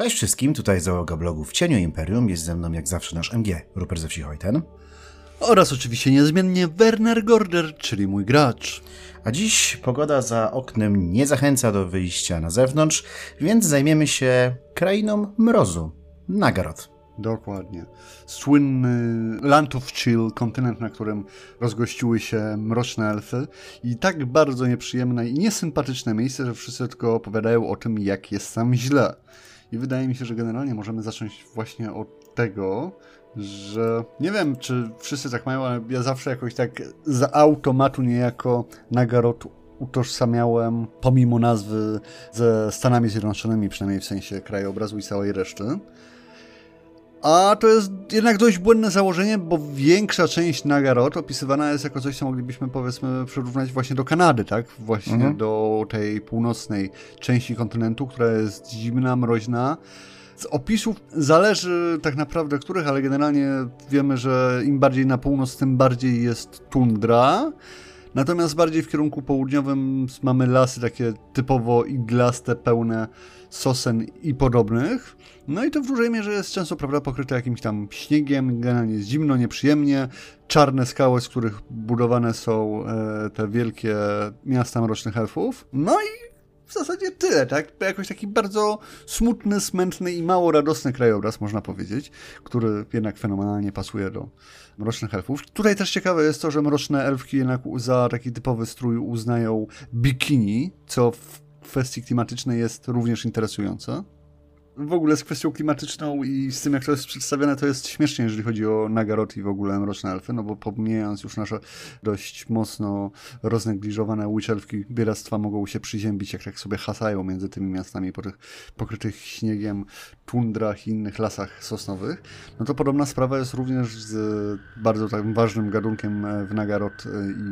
Cześć wszystkim, tutaj załoga blogu w Cieniu Imperium, jest ze mną jak zawsze nasz MG, Rupert ze wsi Hojten. Oraz oczywiście niezmiennie Werner Gorder, czyli mój gracz. A dziś pogoda za oknem nie zachęca do wyjścia na zewnątrz, więc zajmiemy się krainą mrozu, Nagaroth. Dokładnie. Słynny Land of Chill, kontynent, na którym rozgościły się mroczne elfy i tak bardzo nieprzyjemne i niesympatyczne miejsce, że wszyscy tylko opowiadają o tym, jak jest tam źle. I wydaje mi się, że generalnie możemy zacząć właśnie od tego, że nie wiem, czy wszyscy tak mają, ale ja zawsze jakoś tak z automatu niejako Nagarot utożsamiałem, pomimo nazwy, ze Stanami Zjednoczonymi, przynajmniej w sensie krajobrazu i całej reszty. A to jest jednak dość błędne założenie, bo większa część Nagarot opisywana jest jako coś, co moglibyśmy powiedzmy przyrównać właśnie do Kanady, tak? Właśnie mhm. do tej północnej części kontynentu, która jest zimna, mroźna. Z opisów zależy tak naprawdę których, ale generalnie wiemy, że im bardziej na północ, tym bardziej jest tundra. Natomiast bardziej w kierunku południowym mamy lasy takie typowo iglaste, pełne sosen i podobnych. No i to w dużej mierze jest często prawda, pokryte jakimś tam śniegiem, generalnie jest zimno, nieprzyjemnie, czarne skały, z których budowane są e, te wielkie miasta mrocznych elfów. No i w zasadzie tyle, tak? Jakoś taki bardzo smutny, smętny i mało radosny krajobraz, można powiedzieć, który jednak fenomenalnie pasuje do mrocznych elfów. Tutaj też ciekawe jest to, że mroczne elfki jednak za taki typowy strój uznają bikini, co w kwestii klimatycznej jest również interesujące w ogóle z kwestią klimatyczną i z tym, jak to jest przedstawione, to jest śmiesznie, jeżeli chodzi o Nagarot i w ogóle Mroczne Elfy, no bo pomijając już nasze dość mocno roznegliżowane witchelfki, bieractwa mogą się przyziębić, jak tak sobie hasają między tymi miastami po tych pokrytych śniegiem tundrach i innych lasach sosnowych, no to podobna sprawa jest również z bardzo takim ważnym gadunkiem w Nagarot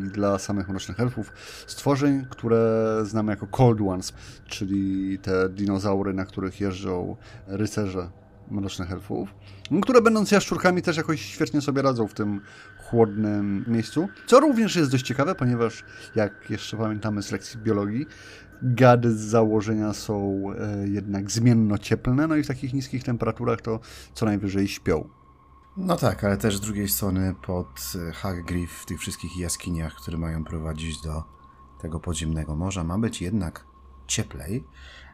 i dla samych Mrocznych Elfów, stworzeń, które znamy jako Cold Ones, czyli te dinozaury, na których jeżdżą rycerze mrocznych elfów, które będąc jaszczurkami też jakoś świetnie sobie radzą w tym chłodnym miejscu. Co również jest dość ciekawe, ponieważ jak jeszcze pamiętamy z lekcji biologii, gady z założenia są e, jednak zmienno-cieplne, no i w takich niskich temperaturach to co najwyżej śpią. No tak, ale też z drugiej strony pod e, Hagriff w tych wszystkich jaskiniach, które mają prowadzić do tego podziemnego morza, ma być jednak cieplej,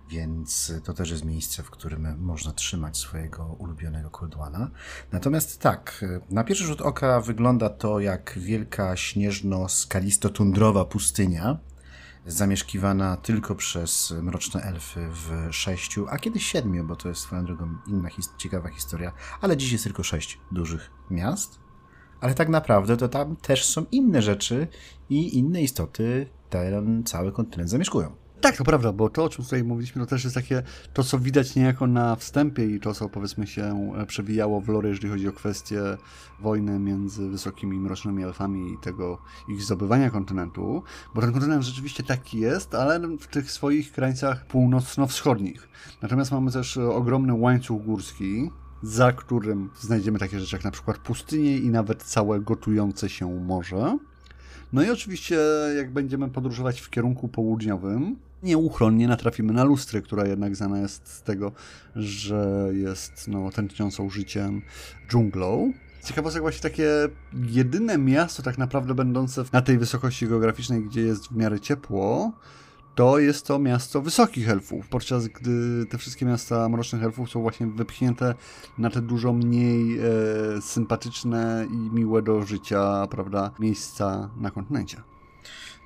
więc to też jest miejsce, w którym można trzymać swojego ulubionego koldłana. Natomiast tak, na pierwszy rzut oka wygląda to jak wielka śnieżno-skalisto-tundrowa pustynia, zamieszkiwana tylko przez mroczne elfy w sześciu, a kiedyś siedmiu, bo to jest swoją drogą inna his ciekawa historia, ale dziś jest tylko sześć dużych miast. Ale tak naprawdę to tam też są inne rzeczy i inne istoty ten cały kontynent zamieszkują. Tak, to prawda, bo to, o czym tutaj mówiliśmy, to też jest takie, to co widać niejako na wstępie i to, co powiedzmy się e, przewijało w lore, jeżeli chodzi o kwestię wojny między wysokimi mrocznymi elfami i tego ich zdobywania kontynentu, bo ten kontynent rzeczywiście taki jest, ale w tych swoich krańcach północno-wschodnich. Natomiast mamy też ogromny łańcuch górski, za którym znajdziemy takie rzeczy jak na przykład pustynie i nawet całe gotujące się morze. No i oczywiście, jak będziemy podróżować w kierunku południowym, nieuchronnie natrafimy na lustry, która jednak znana jest z tego, że jest no, tętniącą życiem dżunglą. Ciekawostek właśnie takie jedyne miasto tak naprawdę będące na tej wysokości geograficznej, gdzie jest w miarę ciepło, to jest to miasto wysokich elfów, podczas gdy te wszystkie miasta mrocznych elfów są właśnie wypchnięte na te dużo mniej e, sympatyczne i miłe do życia, prawda, miejsca na kontynencie.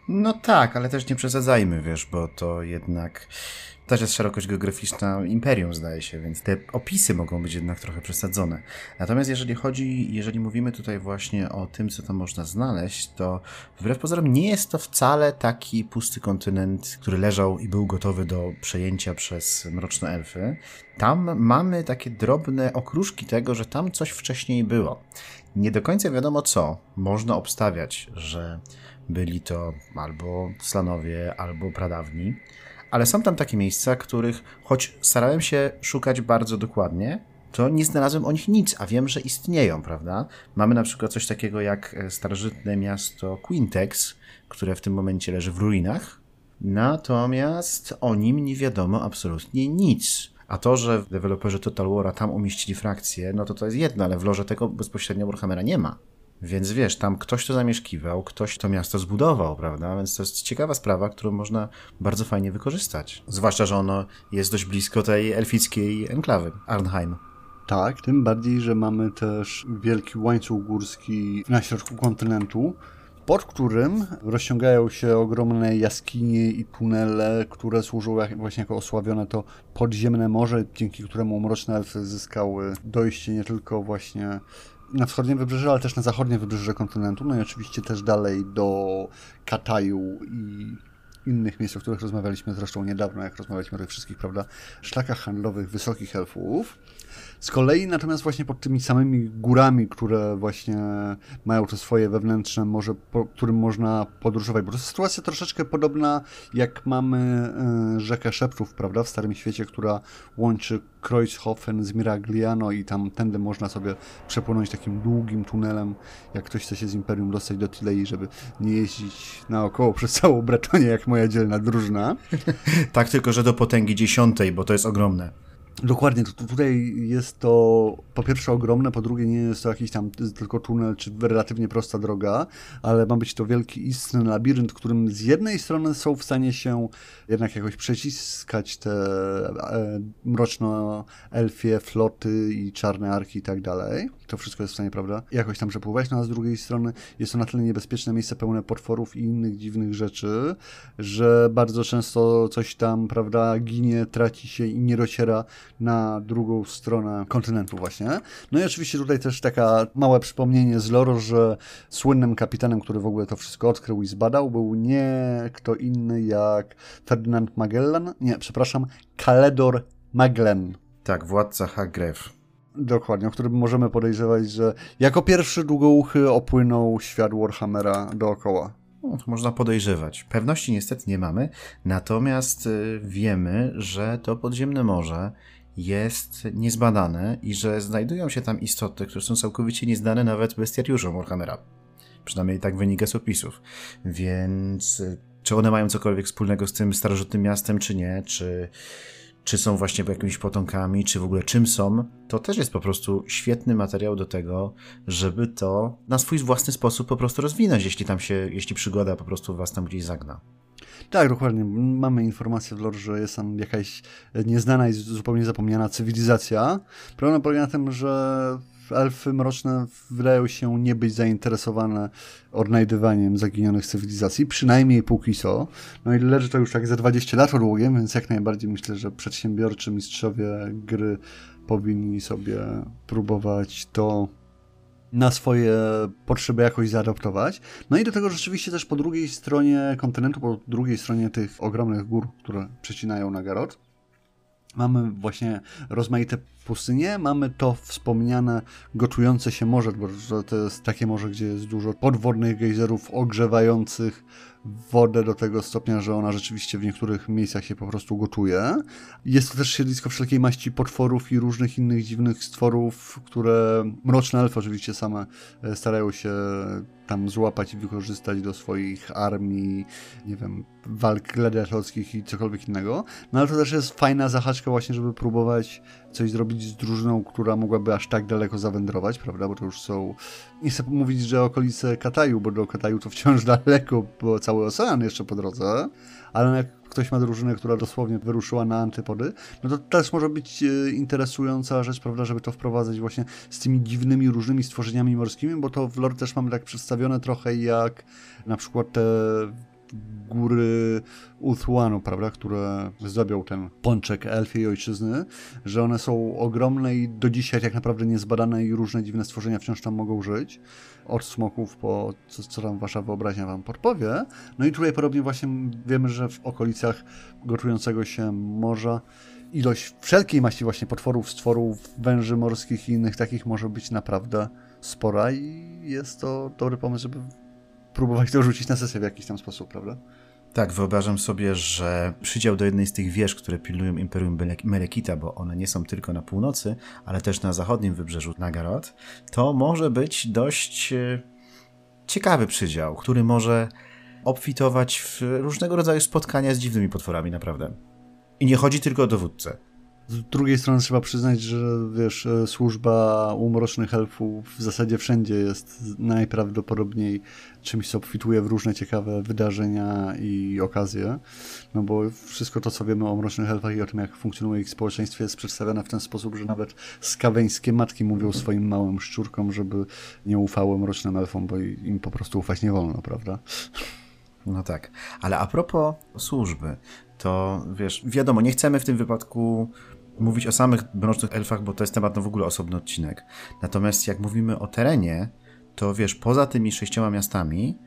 No tak, ale też nie przesadzajmy, wiesz, bo to jednak też jest szerokość geograficzna imperium, zdaje się, więc te opisy mogą być jednak trochę przesadzone. Natomiast jeżeli chodzi, jeżeli mówimy tutaj właśnie o tym, co tam można znaleźć, to wbrew pozorom nie jest to wcale taki pusty kontynent, który leżał i był gotowy do przejęcia przez mroczne elfy. Tam mamy takie drobne okruszki tego, że tam coś wcześniej było. Nie do końca wiadomo co. Można obstawiać, że byli to albo Slanowie, albo pradawni, ale są tam takie miejsca, których choć starałem się szukać bardzo dokładnie, to nie znalazłem o nich nic, a wiem, że istnieją, prawda? Mamy na przykład coś takiego jak e, starożytne miasto Quintex, które w tym momencie leży w ruinach, natomiast o nim nie wiadomo absolutnie nic. A to, że deweloperzy Total War'a tam umieścili frakcję, no to to jest jedno, ale w lorze tego bezpośrednio Warhammera nie ma. Więc wiesz, tam ktoś to zamieszkiwał, ktoś to miasto zbudował, prawda? Więc to jest ciekawa sprawa, którą można bardzo fajnie wykorzystać. Zwłaszcza, że ono jest dość blisko tej elfickiej enklawy, Arnheim. Tak, tym bardziej, że mamy też wielki łańcuch górski na środku kontynentu, pod którym rozciągają się ogromne jaskinie i tunele, które służą właśnie jako osławione to podziemne morze, dzięki któremu mroczne elfy zyskały dojście nie tylko właśnie na wschodnie wybrzeże, ale też na zachodnie wybrzeże kontynentu, no i oczywiście też dalej do Kataju i innych miejsc, o których rozmawialiśmy zresztą niedawno, jak rozmawialiśmy o tych wszystkich, prawda, szlakach handlowych wysokich elfów. Z kolei natomiast właśnie pod tymi samymi górami, które właśnie mają te swoje wewnętrzne morze, po którym można podróżować, bo to jest sytuacja troszeczkę podobna jak mamy y, rzekę Szeptów, prawda, w Starym Świecie, która łączy Kreuzhofen z Miragliano i tam tędy można sobie przepłynąć takim długim tunelem, jak ktoś chce się z Imperium dostać do Tilei, żeby nie jeździć naokoło przez całą Bretonię, jak moja dzielna drużyna. tak, tylko że do potęgi dziesiątej, bo to jest ogromne. Dokładnie, to, tutaj jest to po pierwsze ogromne, po drugie nie jest to jakiś tam tylko tunel czy relatywnie prosta droga, ale ma być to wielki istny labirynt, którym z jednej strony są w stanie się jednak jakoś przeciskać te e, mroczno-elfie floty i czarne arki i tak dalej. To wszystko jest w stanie, prawda, jakoś tam przepływać, no a z drugiej strony jest to na tyle niebezpieczne miejsce pełne potworów i innych dziwnych rzeczy, że bardzo często coś tam, prawda, ginie, traci się i nie dociera na drugą stronę kontynentu właśnie. No i oczywiście tutaj też taka małe przypomnienie z lore, że słynnym kapitanem, który w ogóle to wszystko odkrył i zbadał, był nie kto inny jak Ferdynand Magellan, nie, przepraszam, Kaledor Maglen. Tak, władca Hagref. Dokładnie, o którym możemy podejrzewać, że jako pierwszy długouchy opłynął świat Warhammera dookoła. No, można podejrzewać. Pewności niestety nie mamy, natomiast y, wiemy, że to podziemne morze jest niezbadane i że znajdują się tam istoty, które są całkowicie nieznane nawet bestiariuszom Warhammera. Przynajmniej tak wynika z opisów. Więc y, czy one mają cokolwiek wspólnego z tym starożytnym miastem, czy nie, czy czy są właśnie jakimiś potomkami, czy w ogóle czym są, to też jest po prostu świetny materiał do tego, żeby to na swój własny sposób po prostu rozwinąć, jeśli tam się, jeśli przygoda po prostu was tam gdzieś zagna. Tak, dokładnie. Mamy informację w lore, że jest tam jakaś nieznana i zupełnie zapomniana cywilizacja. Problem polega na tym, że elfy mroczne wydają się nie być zainteresowane odnajdywaniem zaginionych cywilizacji, przynajmniej póki co. No i leży to już tak za 20 lat odłogiem, więc jak najbardziej myślę, że przedsiębiorczy mistrzowie gry powinni sobie próbować to na swoje potrzeby jakoś zaadaptować. No i do tego rzeczywiście też po drugiej stronie kontynentu, po drugiej stronie tych ogromnych gór, które przecinają na Garot, mamy właśnie rozmaite pustynie, mamy to wspomniane gotujące się morze, bo to jest takie morze, gdzie jest dużo podwodnych gejzerów ogrzewających wodę do tego stopnia, że ona rzeczywiście w niektórych miejscach się po prostu gotuje. Jest to też siedlisko wszelkiej maści potworów i różnych innych dziwnych stworów, które mroczne elfy oczywiście same e, starają się tam złapać i wykorzystać do swoich armii, nie wiem, walk gladiatorskich i cokolwiek innego. No ale to też jest fajna zahaczka właśnie, żeby próbować coś zrobić z drużyną, która mogłaby aż tak daleko zawędrować, prawda, bo to już są, nie chcę mówić, że okolice Kataju, bo do Kataju to wciąż daleko, bo cały ocean jeszcze po drodze, ale jak ktoś ma drużynę, która dosłownie wyruszyła na antypody, no to też może być e, interesująca rzecz, prawda, żeby to wprowadzać właśnie z tymi dziwnymi, różnymi stworzeniami morskimi, bo to w lore też mamy tak przedstawione trochę jak na przykład te góry Uthłanu, prawda, które zdobią ten pączek elfiej ojczyzny, że one są ogromne i do dzisiaj tak naprawdę niezbadane i różne dziwne stworzenia wciąż tam mogą żyć. Od smoków po co, co tam wasza wyobraźnia wam podpowie. No i tutaj podobnie właśnie wiemy, że w okolicach gotującego się morza ilość wszelkiej maści właśnie potworów, stworów, węży morskich i innych takich może być naprawdę spora i jest to dobry pomysł, żeby próbować to rzucić na sesję w jakiś tam sposób, prawda? Tak, wyobrażam sobie, że przydział do jednej z tych wież, które pilnują Imperium Melekita, bo one nie są tylko na północy, ale też na zachodnim wybrzeżu Nagarot, to może być dość e, ciekawy przydział, który może obfitować w różnego rodzaju spotkania z dziwnymi potworami, naprawdę. I nie chodzi tylko o dowódcę. Z drugiej strony trzeba przyznać, że wiesz, e, służba u mrocznych elfów w zasadzie wszędzie jest najprawdopodobniej czymś, co obfituje w różne ciekawe wydarzenia i okazje. No bo wszystko to, co wiemy o mrocznych elfach i o tym, jak funkcjonuje ich społeczeństwo, jest przedstawione w ten sposób, że nawet skaweńskie matki mówią swoim małym szczurkom, żeby nie ufały mrocznym elfom, bo im po prostu ufać nie wolno, prawda? No tak. Ale a propos służby, to wiesz, wiadomo, nie chcemy w tym wypadku mówić o samych mrocznych elfach, bo to jest temat no w ogóle osobny odcinek. Natomiast jak mówimy o terenie, to wiesz, poza tymi sześcioma miastami,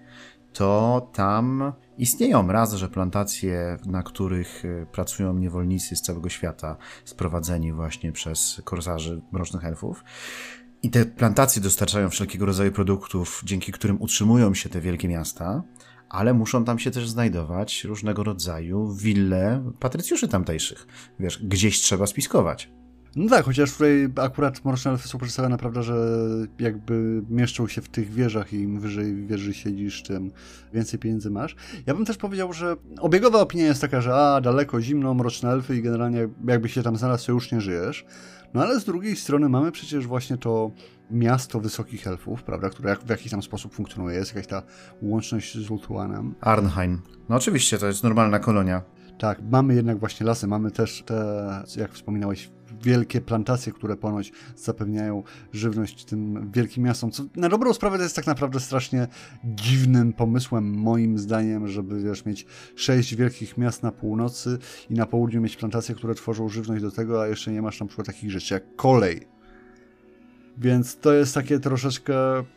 to tam istnieją raz, że plantacje, na których y, pracują niewolnicy z całego świata, sprowadzeni właśnie przez korsarzy mrocznych elfów. I te plantacje dostarczają wszelkiego rodzaju produktów, dzięki którym utrzymują się te wielkie miasta ale muszą tam się też znajdować różnego rodzaju wille patrycjuszy tamtejszych. Wiesz, gdzieś trzeba spiskować. No tak, chociaż tutaj akurat mroczne elfy są przedstawione, prawda, że jakby mieszczą się w tych wieżach i im wyżej wieży siedzisz, tym więcej pieniędzy masz. Ja bym też powiedział, że obiegowa opinia jest taka, że a, daleko, zimno, mroczne elfy i generalnie jakby się tam znalazł, to już nie żyjesz. No ale z drugiej strony mamy przecież właśnie to miasto wysokich elfów, prawda, które w jakiś tam sposób funkcjonuje, jest jakaś ta łączność z Ultuanem. Arnheim. No oczywiście, to jest normalna kolonia. Tak, mamy jednak właśnie lasy, mamy też te, jak wspominałeś, wielkie plantacje, które ponoć zapewniają żywność tym wielkim miastom. Co na dobrą sprawę to jest tak naprawdę strasznie dziwnym pomysłem, moim zdaniem, żeby wiesz, mieć sześć wielkich miast na północy i na południu mieć plantacje, które tworzą żywność do tego, a jeszcze nie masz na przykład takich rzeczy jak kolej więc to jest takie troszeczkę,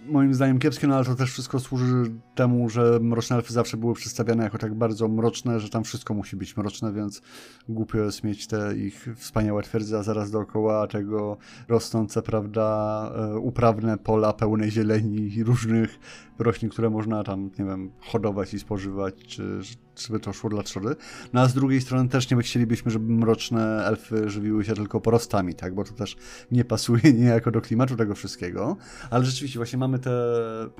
moim zdaniem, kiepskie, no ale to też wszystko służy temu, że mroczne elfy zawsze były przedstawiane jako tak bardzo mroczne, że tam wszystko musi być mroczne, więc głupio jest mieć te ich wspaniałe twierdze, a zaraz dookoła tego rosnące, prawda, e, uprawne pola pełne zieleni i różnych roślin, które można tam, nie wiem, hodować i spożywać, czy żeby to trzody. No a z drugiej strony też nie chcielibyśmy, żeby mroczne elfy żywiły się tylko porostami, tak, bo to też nie pasuje niejako do klimatu tego wszystkiego. Ale rzeczywiście właśnie mamy te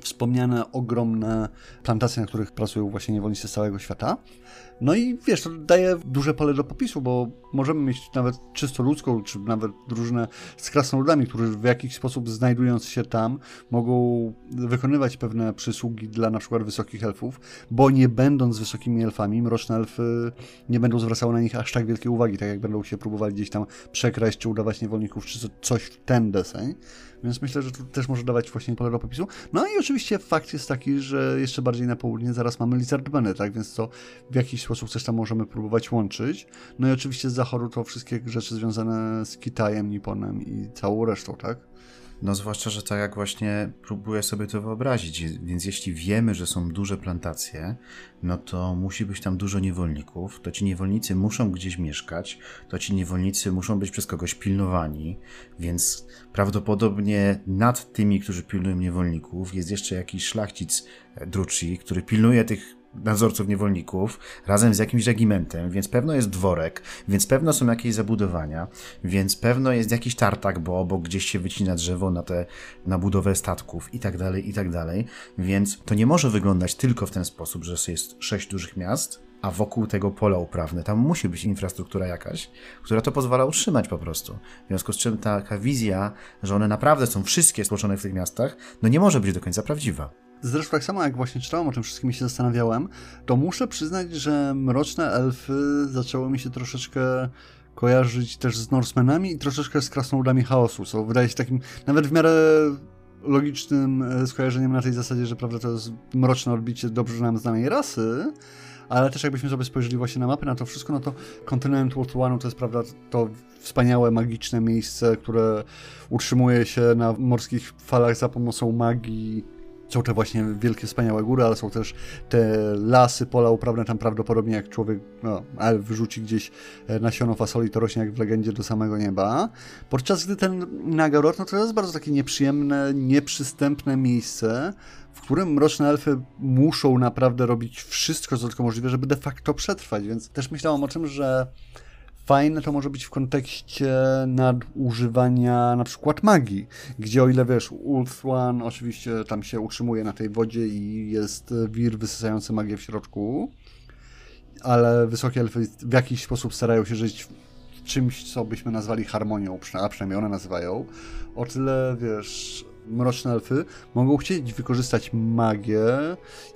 wspomniane ogromne plantacje, na których pracują właśnie niewolnicy z całego świata. No i wiesz, to daje duże pole do popisu, bo możemy mieć nawet czysto ludzką, czy nawet drużynę z krasnoludami, którzy w jakiś sposób znajdując się tam, mogą wykonywać pewne przysługi dla na przykład wysokich elfów, bo nie będąc wysokimi elfami, mroczne elfy nie będą zwracały na nich aż tak wielkiej uwagi, tak jak będą się próbowali gdzieś tam przekraść, czy udawać niewolników, czy coś w ten deseń. Więc myślę, że to też może dawać właśnie pole do popisu. No i oczywiście fakt jest taki, że jeszcze bardziej na południe zaraz mamy Lizardmeny, tak? Więc to w jakiś sposób też tam możemy próbować łączyć. No i oczywiście z to wszystkie rzeczy związane z Kitajem, Nipponem i całą resztą, tak? No zwłaszcza, że tak jak właśnie próbuję sobie to wyobrazić, więc jeśli wiemy, że są duże plantacje, no to musi być tam dużo niewolników, to ci niewolnicy muszą gdzieś mieszkać, to ci niewolnicy muszą być przez kogoś pilnowani, więc prawdopodobnie nad tymi, którzy pilnują niewolników jest jeszcze jakiś szlachcic Druci, który pilnuje tych nadzorców niewolników razem z jakimś regimentem, więc pewno jest dworek, więc pewno są jakieś zabudowania, więc pewno jest jakiś tartak, bo obok gdzieś się wycina drzewo na te na budowę statków i tak dalej, i tak dalej. Więc to nie może wyglądać tylko w ten sposób, że jest sześć dużych miast, a wokół tego pola uprawne. Tam musi być infrastruktura jakaś, która to pozwala utrzymać po prostu. W związku z czym taka wizja, że one naprawdę są wszystkie stłoczone w tych miastach, no nie może być do końca prawdziwa. Zresztą tak samo jak właśnie czytałem o tym wszystkim i się zastanawiałem, to muszę przyznać, że mroczne elfy zaczęły mi się troszeczkę kojarzyć też z Norsemenami i troszeczkę z krasnoludami chaosu, co wydaje się takim nawet w miarę logicznym e, skojarzeniem na tej zasadzie, że prawda to jest mroczne odbicie dobrze nam znanej rasy, ale też jakbyśmy sobie spojrzeli właśnie na mapy, na to wszystko, no to kontynent One to jest prawda to wspaniałe, magiczne miejsce, które utrzymuje się na morskich falach za pomocą magii są te właśnie wielkie, wspaniałe góry, ale są też te lasy, pola uprawne tam prawdopodobnie jak człowiek no, wyrzuci gdzieś e, nasiono fasoli, to rośnie jak w legendzie do samego nieba. Podczas gdy ten Nagarot, no to jest bardzo takie nieprzyjemne, nieprzystępne miejsce, w którym mroczne elfy muszą naprawdę robić wszystko, co tylko możliwe, żeby de facto przetrwać, więc też myślałem o tym, że fajne to może być w kontekście nadużywania na przykład magii, gdzie o ile wiesz, Ulthuan oczywiście tam się utrzymuje na tej wodzie i jest wir wysysający magię w środku, ale wysokie elfy w jakiś sposób starają się żyć w czymś, co byśmy nazwali harmonią, a przynajmniej one nazywają, o tyle, wiesz, mroczne elfy mogą chcieć wykorzystać magię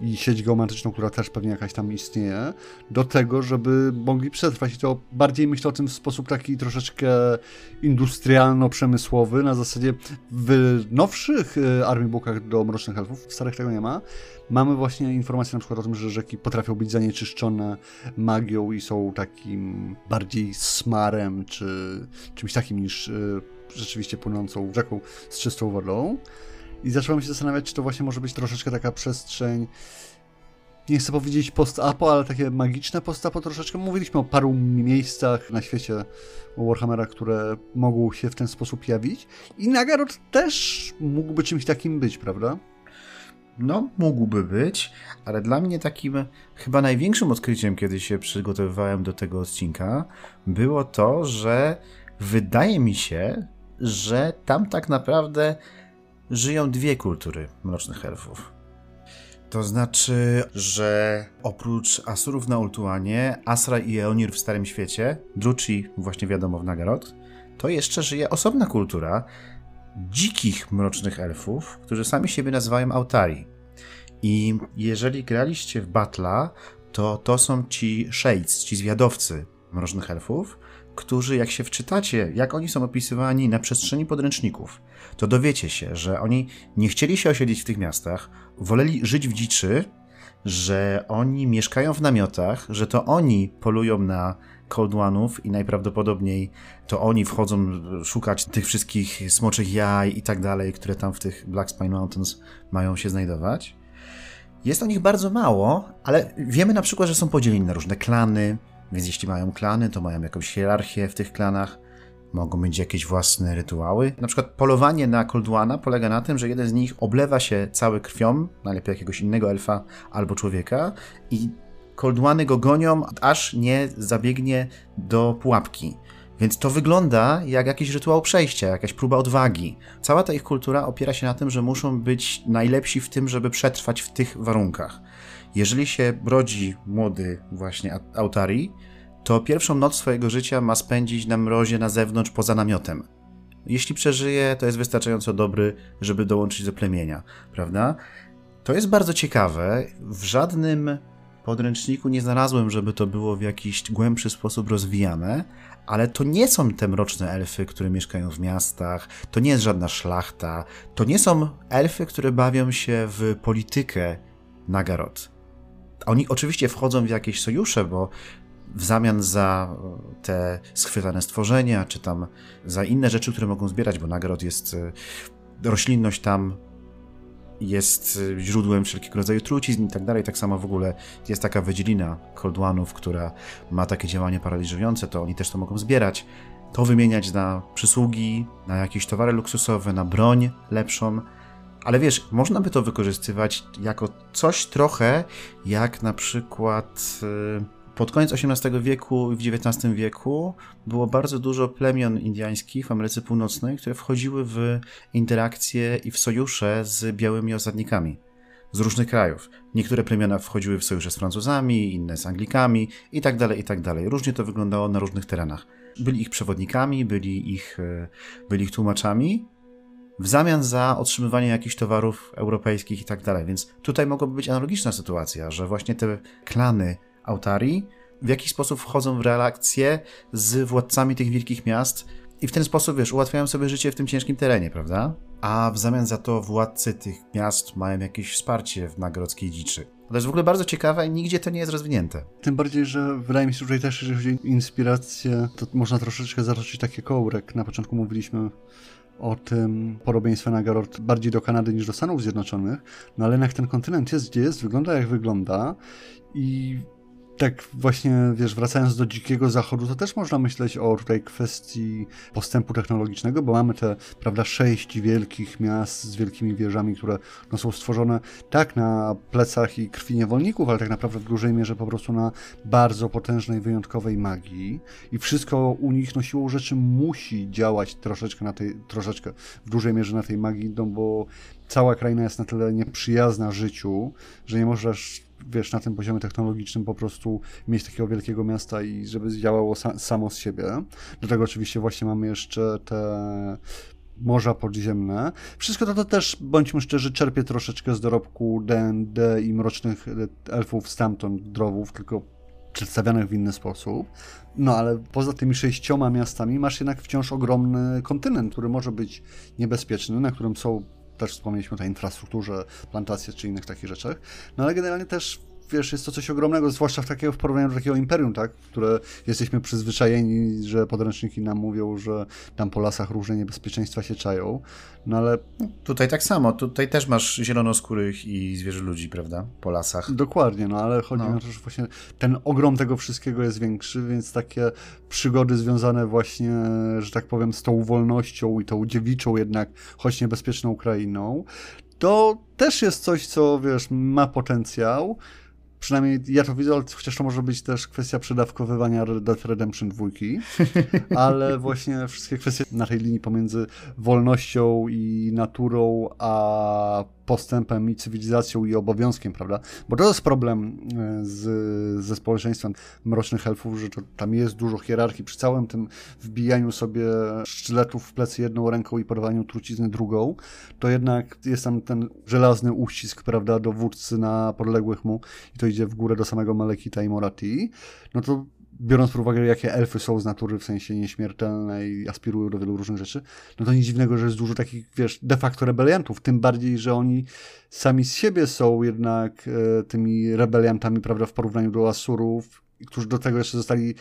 i sieć geometryczną, która też pewnie jakaś tam istnieje, do tego, żeby mogli przetrwać. I to bardziej myślę o tym w sposób taki troszeczkę industrialno-przemysłowy, na zasadzie w nowszych e, armii bookach do mrocznych elfów, w starych tego nie ma, mamy właśnie informacje na przykład o tym, że rzeki potrafią być zanieczyszczone magią i są takim bardziej smarem, czy czymś takim niż e, rzeczywiście płynącą rzeką z czystą wodą. I zacząłem się zastanawiać, czy to właśnie może być troszeczkę taka przestrzeń, nie chcę powiedzieć post-apo, ale takie magiczne post-apo troszeczkę. Mówiliśmy o paru miejscach na świecie Warhammera, które mogą się w ten sposób jawić. I Nagarot też mógłby czymś takim być, prawda? No, mógłby być, ale dla mnie takim chyba największym odkryciem, kiedy się przygotowywałem do tego odcinka, było to, że wydaje mi się, że tam tak naprawdę żyją dwie kultury mrocznych elfów. To znaczy, że oprócz Asurów na Ultuanie, Asra i Eonir w Starym Świecie, Druci właśnie wiadomo w Nagarot, to jeszcze żyje osobna kultura dzikich mrocznych elfów, którzy sami siebie nazywają Autari. I jeżeli graliście w Batla, to to są ci Shades, ci zwiadowcy mrocznych elfów, którzy, jak się wczytacie, jak oni są opisywani na przestrzeni podręczników, to dowiecie się, że oni nie chcieli się osiedlić w tych miastach, woleli żyć w dziczy, że oni mieszkają w namiotach, że to oni polują na Cold One'ów i najprawdopodobniej to oni wchodzą szukać tych wszystkich smoczych jaj i tak dalej, które tam w tych Black Spine Mountains mają się znajdować. Jest o nich bardzo mało, ale wiemy na przykład, że są podzieleni na różne klany, więc jeśli mają klany, to mają jakąś hierarchię w tych klanach, mogą mieć jakieś własne rytuały. Na przykład polowanie na Kolduana polega na tym, że jeden z nich oblewa się cały krwią, najlepiej jakiegoś innego elfa albo człowieka i Kolduany go gonią, aż nie zabiegnie do pułapki. Więc to wygląda jak jakiś rytuał przejścia, jakaś próba odwagi. Cała ta ich kultura opiera się na tym, że muszą być najlepsi w tym, żeby przetrwać w tych warunkach. Jeżeli się rodzi młody właśnie Autari, to pierwszą noc swojego życia ma spędzić na mrozie na zewnątrz poza namiotem. Jeśli przeżyje, to jest wystarczająco dobry, żeby dołączyć do plemienia, prawda? To jest bardzo ciekawe. W żadnym podręczniku nie znalazłem, żeby to było w jakiś głębszy sposób rozwijane, ale to nie są te mroczne elfy, które mieszkają w miastach, to nie jest żadna szlachta, to nie są elfy, które bawią się w politykę Nagarot. Oni oczywiście wchodzą w jakieś sojusze, bo w zamian za te schwytane stworzenia, czy tam za inne rzeczy, które mogą zbierać, bo nagród jest e, roślinność tam jest e, źródłem wszelkiego rodzaju trucizn i tak dalej. Tak samo w ogóle jest taka wydzielina Coldwanów, która ma takie działanie paraliżujące, to oni też to mogą zbierać. To wymieniać na przysługi, na jakieś towary luksusowe, na broń lepszą. Ale wiesz, można by to wykorzystywać jako coś trochę jak na przykład y, pod koniec XVIII wieku i w XIX wieku było bardzo dużo plemion indiańskich w Ameryce Północnej, które wchodziły w interakcje i w sojusze z białymi osadnikami z różnych krajów. Niektóre plemiona wchodziły w sojusze z Francuzami, inne z Anglikami i tak dalej, i tak dalej. Różnie to wyglądało na różnych terenach. Byli ich przewodnikami, byli ich, y, byli ich tłumaczami, w zamian za otrzymywanie jakichś towarów europejskich i tak dalej. Więc tutaj mogłaby być analogiczna sytuacja, że właśnie te klany Autari w jakiś sposób wchodzą w relacje z władcami tych wielkich miast i w ten sposób, wiesz, ułatwiają sobie życie w tym ciężkim terenie, prawda? A w zamian za to władcy tych miast mają jakieś wsparcie w nagrodzkiej dziczy. To jest w ogóle bardzo ciekawe i nigdzie to nie jest rozwinięte. Tym bardziej, że wydaje mi się, że też, jeżeli chodzi o inspirację, to można troszeczkę zatoczyć takie kołrek. Na początku mówiliśmy o tym podobieństwie Nagarot bardziej do Kanady niż do Stanów Zjednoczonych, no ale jednak ten kontynent jest gdzie jest, wygląda jak wygląda i tak właśnie, wiesz, wracając do dzikiego zachodu, to też można myśleć o tutaj kwestii postępu technologicznego, bo mamy te, prawda, sześć wielkich miast z wielkimi wieżami, które no, są stworzone tak na plecach i krwi niewolników, ale tak naprawdę w dużej mierze po prostu na bardzo potężnej, wyjątkowej magii. I wszystko u nich, no siłą rzeczy musi działać troszeczkę na tej, troszeczkę w dużej mierze na tej magii, no bo cała kraina jest na tyle nieprzyjazna życiu, że nie możesz wiesz, na tym poziomie technologicznym po prostu mieć takiego wielkiego miasta i żeby działało sa samo z siebie. Do tego oczywiście właśnie mamy jeszcze te morza podziemne. Wszystko to, to też, bądźmy szczerzy, czerpie troszeczkę z dorobku D&D i Mrocznych Elfów stamtąd, drowów, tylko przedstawianych w inny sposób. No ale poza tymi sześcioma miastami masz jednak wciąż ogromny kontynent, który może być niebezpieczny, na którym są też wspomnieliśmy o tej infrastrukturze, plantacje czy innych takich rzeczach. No ale generalnie też wiesz, jest to coś ogromnego, zwłaszcza w, takiego, w porównaniu do takiego imperium, tak? Które jesteśmy przyzwyczajeni, że podręczniki nam mówią, że tam po lasach różne niebezpieczeństwa się czają. No ale. Tutaj tak samo, tutaj też masz zielonoskórych i zwierzę ludzi, prawda? Po lasach. Dokładnie, no ale chodzi no. o to, że właśnie ten ogrom tego wszystkiego jest większy, więc takie przygody związane właśnie, że tak powiem, z tą wolnością i tą dziewiczą jednak, choć niebezpieczną krainą, to też jest coś, co wiesz, ma potencjał. Przynajmniej ja to widzę, chociaż to może być też kwestia przedawkowywania Red Dead Redemption 2, ale właśnie wszystkie kwestie na tej linii pomiędzy wolnością i naturą, a postępem i cywilizacją i obowiązkiem, prawda? Bo to jest problem e, z, ze społeczeństwem mrocznych elfów, że to, tam jest dużo hierarchii. Przy całym tym wbijaniu sobie sztyletów w plecy jedną ręką i porwaniu trucizny drugą, to jednak jest tam ten żelazny uścisk, prawda, dowódcy na podległych mu i to idzie w górę do samego Malekita i Morati. No to biorąc pod uwagę, jakie elfy są z natury, w sensie nieśmiertelne i aspirują do wielu różnych rzeczy, no to nic dziwnego, że jest dużo takich, wiesz, de facto rebeliantów, tym bardziej, że oni sami z siebie są jednak e, tymi rebeliantami, prawda, w porównaniu do Asurów, którzy do tego jeszcze zostali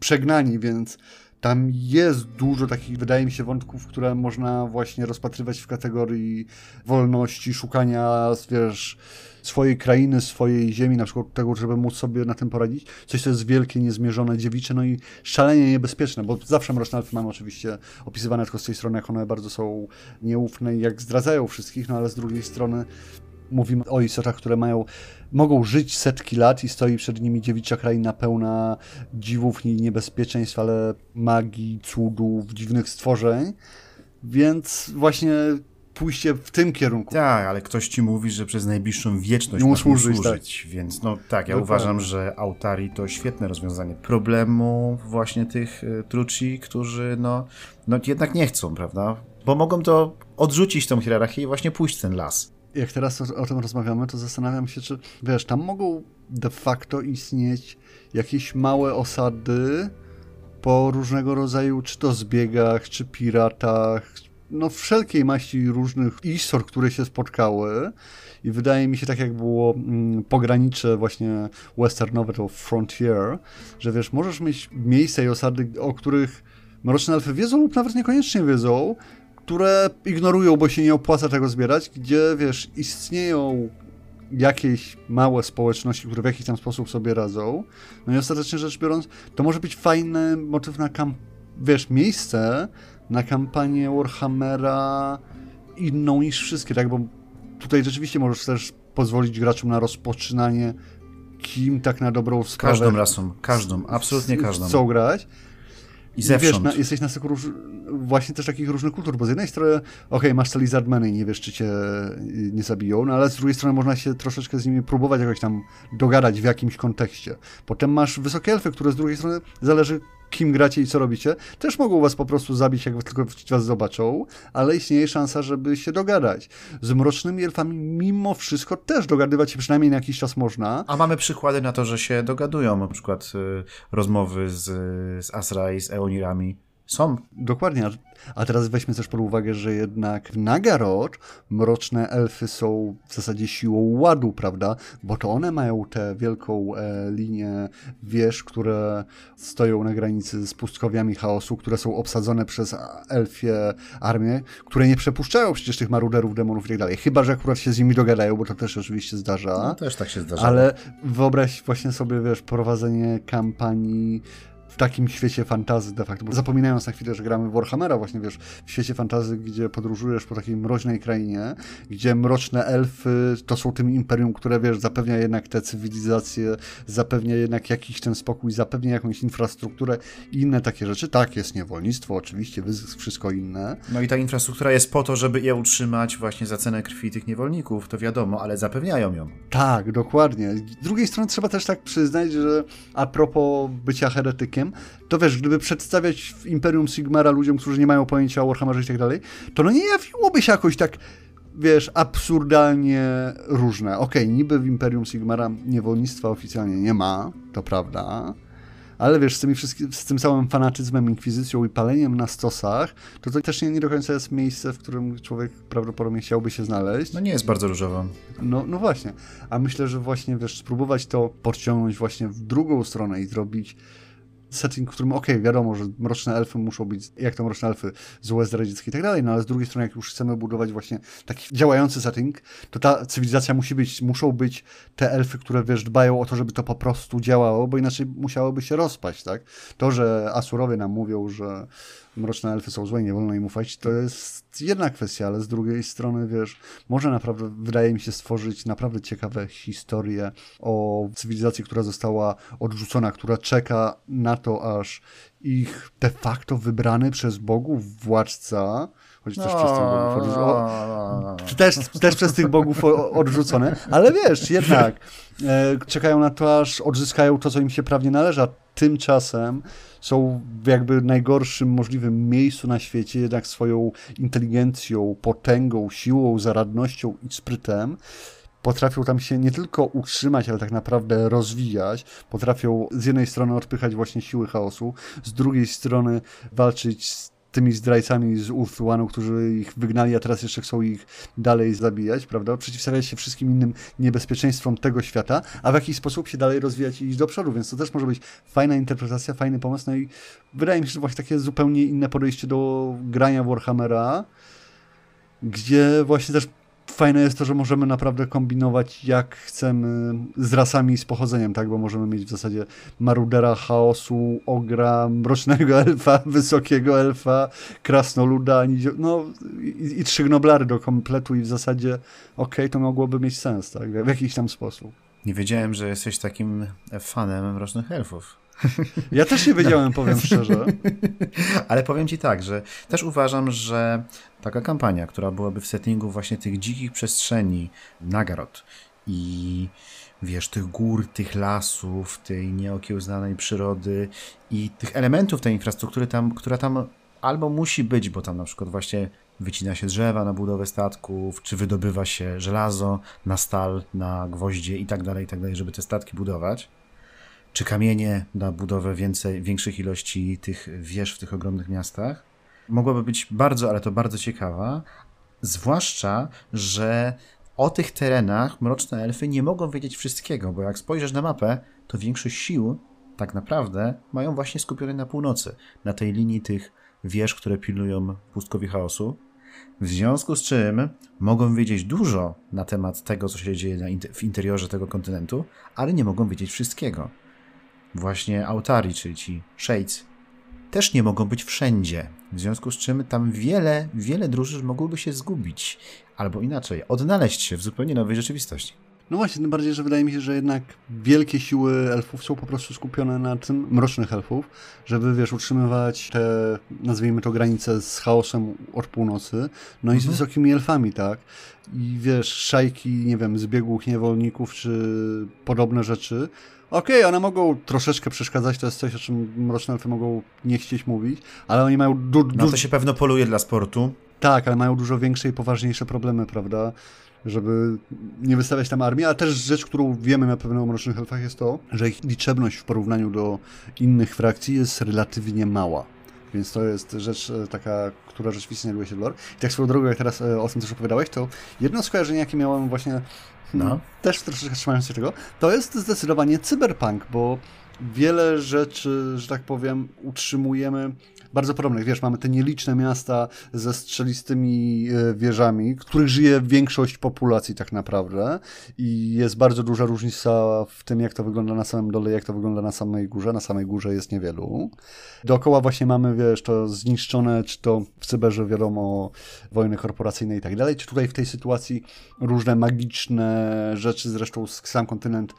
przegnani, więc tam jest dużo takich, wydaje mi się, wątków, które można właśnie rozpatrywać w kategorii wolności, szukania, wiesz, swojej krainy, swojej ziemi, na przykład tego, żeby móc sobie na tym poradzić. Coś, co jest wielkie, niezmierzone, dziewicze, no i szalenie niebezpieczne, bo zawsze Mroczne Elfy mamy oczywiście opisywane tylko z tej strony, jak one bardzo są nieufne i jak zdradzają wszystkich, no ale z drugiej strony mówimy o istotach, które mają, mogą żyć setki lat i stoi przed nimi dziewicza kraina pełna dziwów i niebezpieczeństw, ale magii, cudów, dziwnych stworzeń. Więc właśnie pójście w tym kierunku. Tak, ale ktoś ci mówi, że przez najbliższą wieczność mu służyć, służyć tak. więc no tak, ja Dokładnie. uważam, że Autari to świetne rozwiązanie problemu właśnie tych y, truci, którzy no, no jednak nie chcą, prawda? Bo mogą to odrzucić tą hierarchię i właśnie pójść w ten las. Jak teraz o, tym rozmawiamy, to zastanawiam się, czy wiesz, tam mogą de facto istnieć jakieś małe osady po różnego rodzaju, czy to zbiegach, czy piratach, no wszelkiej maści różnych istor, które się spotkały. I wydaje mi się tak jak było mm, pogranicze właśnie westernowe to Frontier, że wiesz, możesz mieć miejsca i osady, o których Mroczne Elfy wiedzą lub nawet niekoniecznie wiedzą, które ignorują, bo się nie opłaca tego zbierać, gdzie wiesz, istnieją jakieś małe społeczności, które w jakiś tam sposób sobie radzą. No i ostatecznie rzecz biorąc, to może być fajny motyw na kamp, wiesz, miejsce, na kampanię Warhammera inną niż wszystkie, tak? Bo tutaj rzeczywiście możesz też pozwolić graczom na rozpoczynanie kim tak na dobrą sprawę... Każdą rasą, każdą, absolutnie każdą. Chcą grać. I zewsząd. Wiesz, na, jesteś na styku róż, właśnie też takich różnych kultur, bo z jednej strony, okej, okay, masz te lizardmeny i nie wiesz, czy cię y, nie zabiją, no ale z drugiej strony można się troszeczkę z nimi próbować jakoś tam dogadać w jakimś kontekście. Potem masz wysokie elfy, które z drugiej strony zależy kim gracie i co robicie, też mogą was po prostu zabić, jak tylko was zobaczą, ale istnieje szansa, żeby się dogadać. Z mrocznymi elfami mimo wszystko też dogadywać się przynajmniej na jakiś czas można. A mamy przykłady na to, że się dogadują, na przykład y, rozmowy z, z Asra i z Eonirami są. Dokładnie. A teraz weźmy też pod uwagę, że jednak w Nagarot mroczne elfy są w zasadzie siłą ładu, prawda? Bo to one mają tę wielką e, linię wież, które stoją na granicy z pustkowiami chaosu, które są obsadzone przez elfie armię, które nie przepuszczają przecież tych maruderów, demonów i tak dalej. Chyba, że akurat się z nimi dogadają, bo to też oczywiście zdarza. No też tak się zdarza. Ale wyobraź właśnie sobie, wiesz, prowadzenie kampanii w takim świecie fantazy de facto, bo zapominając na chwilę, że gramy w Warhammera właśnie, wiesz, w świecie fantazy, gdzie podróżujesz po takiej mroźnej krainie, gdzie mroczne elfy to są tym imperium, które, wiesz, zapewnia jednak te cywilizacje, zapewnia jednak jakiś ten spokój, zapewnia jakąś infrastrukturę i inne takie rzeczy. Tak, jest niewolnictwo, oczywiście, wyzysk, wszystko inne. No i ta infrastruktura jest po to, żeby je utrzymać właśnie za cenę krwi tych niewolników, to wiadomo, ale zapewniają ją. Tak, dokładnie. Z drugiej strony trzeba też tak przyznać, że a propos bycia heretykiem, to wiesz, gdyby przedstawiać Imperium Sigmara ludziom, którzy nie mają pojęcia o Warhammerze i tak dalej, to no nie jawiłoby się jakoś tak wiesz, absurdalnie różne. Okej, okay, niby w Imperium Sigmara niewolnictwa oficjalnie nie ma, to prawda, ale wiesz, z, tymi wszystkim, z tym całym fanatyzmem, inkwizycją i paleniem na stosach, to to też nie, nie do końca jest miejsce, w którym człowiek prawdopodobnie chciałby się znaleźć. No nie jest bardzo różowo. No, no właśnie. A myślę, że właśnie, wiesz, spróbować to podciągnąć właśnie w drugą stronę i zrobić setting, w którym okej, okay, wiadomo, że mroczne elfy muszą być, jak to mroczne elfy, złe, zdradzieckie i tak dalej, no ale z drugiej strony, jak już chcemy budować właśnie taki działający setting, to ta cywilizacja musi być, muszą być te elfy, które, wiesz, dbają o to, żeby to po prostu działało, bo inaczej musiałoby się rozpaść, tak? To, że Asurowie nam mówią, że mroczne elfy są złe nie wolno im ufać, to jest jedna kwestia, ale z drugiej strony, wiesz, może naprawdę, wydaje mi się, stworzyć naprawdę ciekawe historie o cywilizacji, która została odrzucona, która czeka na to, aż ich de facto wybrany przez bogów władca, choć też no, przez tych bogów odrzucone, też, też przez tych bogów odrzucone, ale wiesz, jednak e, czekają na to, aż odzyskają to, co im się prawnie należy, tymczasem są w jakby najgorszym możliwym miejscu na świecie, jednak swoją inteligencją, potęgą, siłą, zaradnością i sprytem potrafią tam się nie tylko utrzymać, ale tak naprawdę rozwijać. Potrafią z jednej strony odpychać właśnie siły chaosu, z drugiej strony walczyć z tymi zdrajcami z Ulthuanu, którzy ich wygnali, a teraz jeszcze chcą ich dalej zabijać, prawda? Przeciwstawiać się wszystkim innym niebezpieczeństwom tego świata, a w jakiś sposób się dalej rozwijać i iść do przodu, więc to też może być fajna interpretacja, fajny pomysł, no i wydaje mi się, że właśnie takie zupełnie inne podejście do grania Warhammera, gdzie właśnie też fajne jest to, że możemy naprawdę kombinować jak chcemy z rasami i z pochodzeniem, tak? Bo możemy mieć w zasadzie marudera, chaosu, ogra, mrocznego elfa, wysokiego elfa, krasnoluda, no i, i trzy gnoblary do kompletu i w zasadzie okay, to mogłoby mieć sens, tak? W jakiś tam sposób. Nie wiedziałem, że jesteś takim fanem mrocznych elfów. Ja też nie wiedziałem, powiem szczerze. Ale powiem ci tak, że też uważam, że taka kampania, która byłaby w settingu właśnie tych dzikich przestrzeni Nagarot i wiesz, tych gór, tych lasów, tej nieokiełznanej przyrody i tych elementów tej infrastruktury, tam, która tam albo musi być, bo tam na przykład właśnie wycina się drzewa na budowę statków, czy wydobywa się żelazo na stal, na gwoździe i tak dalej, i tak dalej, żeby te statki budować czy kamienie na budowę więcej, większych ilości tych wież w tych ogromnych miastach. Mogłaby być bardzo, ale to bardzo ciekawa, zwłaszcza, że o tych terenach mroczne elfy nie mogą wiedzieć wszystkiego, bo jak spojrzysz na mapę, to większość sił tak naprawdę mają właśnie skupione na północy, na tej linii tych wież, które pilnują pustkowi chaosu. W związku z czym mogą wiedzieć dużo na temat tego, co się dzieje w interiorze tego kontynentu, ale nie mogą wiedzieć wszystkiego właśnie Autari, czyli ci Shades, też nie mogą być wszędzie. W związku z czym tam wiele, wiele drużyn mogłoby się zgubić, albo inaczej, odnaleźć się w zupełnie nowej rzeczywistości. No właśnie, tym bardziej, że wydaje mi się, że jednak wielkie siły elfów są po prostu skupione na tym, mrocznych elfów, żeby, wiesz, utrzymywać te, nazwijmy to, granice z chaosem od północy, no i z mhm. wysokimi elfami, tak? I wiesz, szajki, nie wiem, zbiegłych niewolników, czy podobne rzeczy, Okej, okay, one mogą troszeczkę przeszkadzać, to jest coś, o czym mroczne elfy mogą nie chcieć mówić, ale oni mają dużo... Du- no to się pewno poluje dla sportu. Tak, ale mają dużo większe i poważniejsze problemy, prawda? Żeby nie wystawiać tam armii, a też rzecz, którą wiemy na pewno o mrocznych elfach jest to, że ich liczebność w porównaniu do innych frakcji jest relatywnie mała. Więc to jest rzecz e, taka, która rzeczywiście znajduje się w lore. I tak swoją drogą, jak teraz e, o tym też opowiadałeś, to jedno skojarzenie, jakie miałem właśnie no. też troszeczkę trzymając się tego, to jest zdecydowanie cyberpunk, bo wiele rzeczy, że tak powiem, utrzymujemy bardzo podobnych. Wiesz, mamy te nieliczne miasta ze strzelistymi e, wieżami, których żyje większość populacji tak naprawdę i jest bardzo duża różnica w tym, jak to wygląda na samym dole, jak to wygląda na samej górze. Na samej górze jest niewielu. Dookoła właśnie mamy, wiesz, to zniszczone, czy to w cyberze wiadomo, wojny korporacyjne i tak dalej, czy tutaj w tej sytuacji różne magiczne rzeczy, zresztą sam kontynent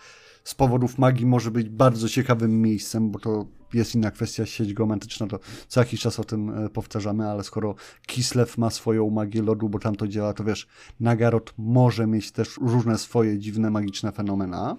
z powodów magii może być bardzo ciekawym miejscem, bo to jest inna kwestia, sieć geometryczna, to co jakiś czas o tym e, powtarzamy, ale skoro Kislev ma swoją magię lodu, bo tam to działa, to wiesz, Nagarot może mieć też różne swoje dziwne, magiczne fenomena.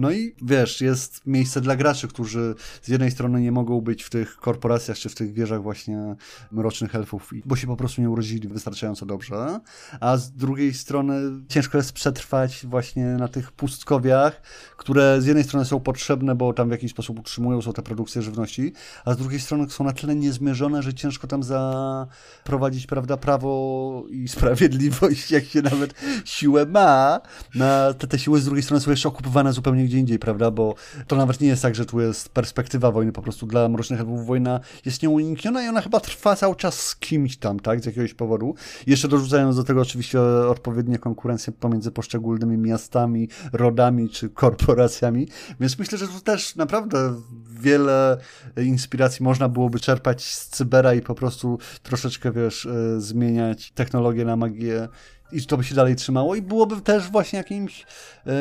No i wiesz, jest miejsce dla graczy, którzy z jednej strony nie mogą być w tych korporacjach czy w tych wieżach właśnie mrocznych elfów, bo się po prostu nie urodzili wystarczająco dobrze, a z drugiej strony ciężko jest przetrwać właśnie na tych pustkowiach, które z jednej strony są potrzebne, bo tam w jakiś sposób utrzymują są te produkcje żywności, a z drugiej strony są na tyle niezmierzone, że ciężko tam zaprowadzić, prawda, prawo i sprawiedliwość, jak się nawet siłę ma. Na te, te siły z drugiej strony są jeszcze okupowane zupełnie gdzie indziej, prawda? Bo to nawet nie jest tak, że tu jest perspektywa wojny, po prostu dla Mrocznych Elfów wojna jest nieunikniona i ona chyba trwa cały czas z kimś tam, tak? Z jakiegoś powodu. Jeszcze dorzucając do tego oczywiście odpowiednie konkurencje pomiędzy poszczególnymi miastami, rodami czy korporacjami, więc myślę, że tu też naprawdę wiele inspiracji można byłoby czerpać z cybera i po prostu troszeczkę, wiesz, e, zmieniać technologię na magię i to by się dalej trzymało i byłoby też właśnie jakimś e,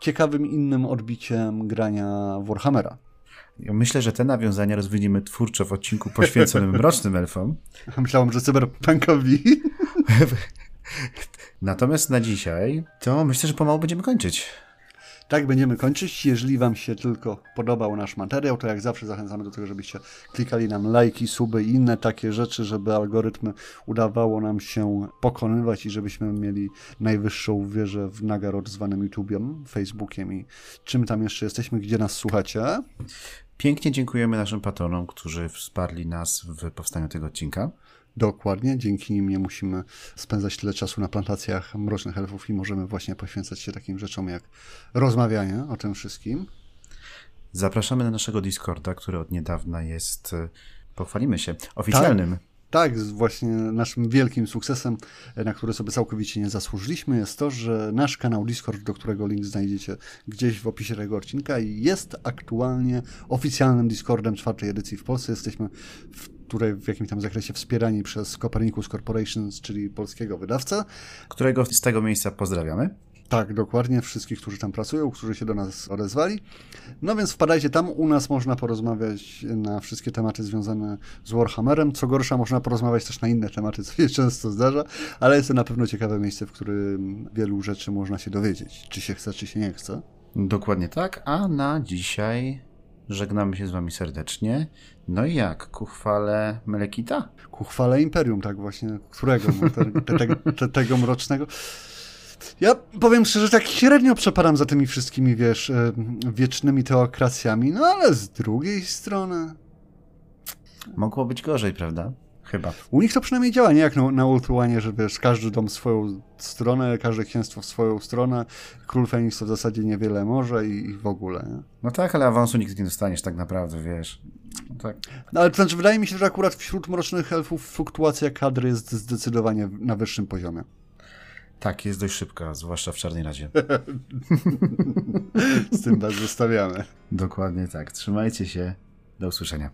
ciekawym innym odbiciem grania Warhammera. Ja myślę, że te nawiązania rozwiniemy twórczo w odcinku poświęconym Mrocznym Elfom. Myślałem, że cyberpunkowi. Natomiast na dzisiaj to myślę, że pomału będziemy kończyć. Tak będziemy kończyć. Jeżeli Wam się tylko podobał nasz materiał, to jak zawsze zachęcamy do tego, żebyście klikali nam lajki, suby i inne takie rzeczy, żeby algorytmy udawało nam się pokonywać i żebyśmy mieli najwyższą wieżę w nagarod zwanym YouTube'em, Facebookiem i czym tam jeszcze jesteśmy, gdzie nas słuchacie. Pięknie dziękujemy naszym patronom, którzy wsparli nas w powstaniu tego odcinka. Dokładnie, dzięki nim nie musimy spędzać tyle czasu na plantacjach mrocznych elfów i możemy właśnie poświęcać się takim rzeczom jak rozmawianie o tym wszystkim. Zapraszamy na naszego Discorda, który od niedawna jest, e, pochwalimy się, oficjalnym. Tak. Tak, właśnie naszym wielkim sukcesem, na który sobie całkowicie nie zasłużyliśmy, jest to, że nasz kanał Discord, do którego link znajdziecie gdzieś w opisie tego odcinka, jest aktualnie oficjalnym Discordem czwartej edycji w Polsce. Jesteśmy w której w jakimś tam zakresie wspierani przez Copernicus Corporations, czyli polskiego wydawcę. Którego z tego miejsca pozdrawiamy. Tak, dokładnie. Wszystkich, którzy tam pracują, którzy się do nas odezwali. No więc wpadajcie tam. U nas można porozmawiać na wszystkie tematy związane z Warhammerem. Co gorsza, można porozmawiać też na inne tematy, co się często zdarza, ale jest to na pewno ciekawe miejsce, w którym wielu rzeczy można się dowiedzieć. Czy się chce, czy się nie chce. Dokładnie tak. A na dzisiaj żegnamy się z wami serdecznie. No i jak? Ku chwale Melekita? Ku chwale Imperium, tak właśnie. Którego? Te, te, te, tego mrocznego. Ja powiem szczerze, tak średnio przeparam za tymi wszystkimi, wiesz, e, wiecznymi teokracjami, no ale z drugiej strony... Mogło być gorzej, prawda? Chyba. U nich to przynajmniej działa, nie jak na, na Ultuanie, że wiesz, każdy dom swoją stronę, każde księstwo w swoją stronę, król Feniks to w zasadzie niewiele może i, i w ogóle. Nie? No tak, ale awansu nigdy nie dostaniesz tak naprawdę, wiesz. No tak. No, ale to znaczy, wydaje mi się, że akurat wśród mrocznych elfów fluktuacja kadry jest zdecydowanie na wyższym poziomie. Tak, jest dość szybka, zwłaszcza w Czarnej Radzie. Z tym was zostawiamy. Dokładnie tak. Trzymajcie się. Do usłyszenia.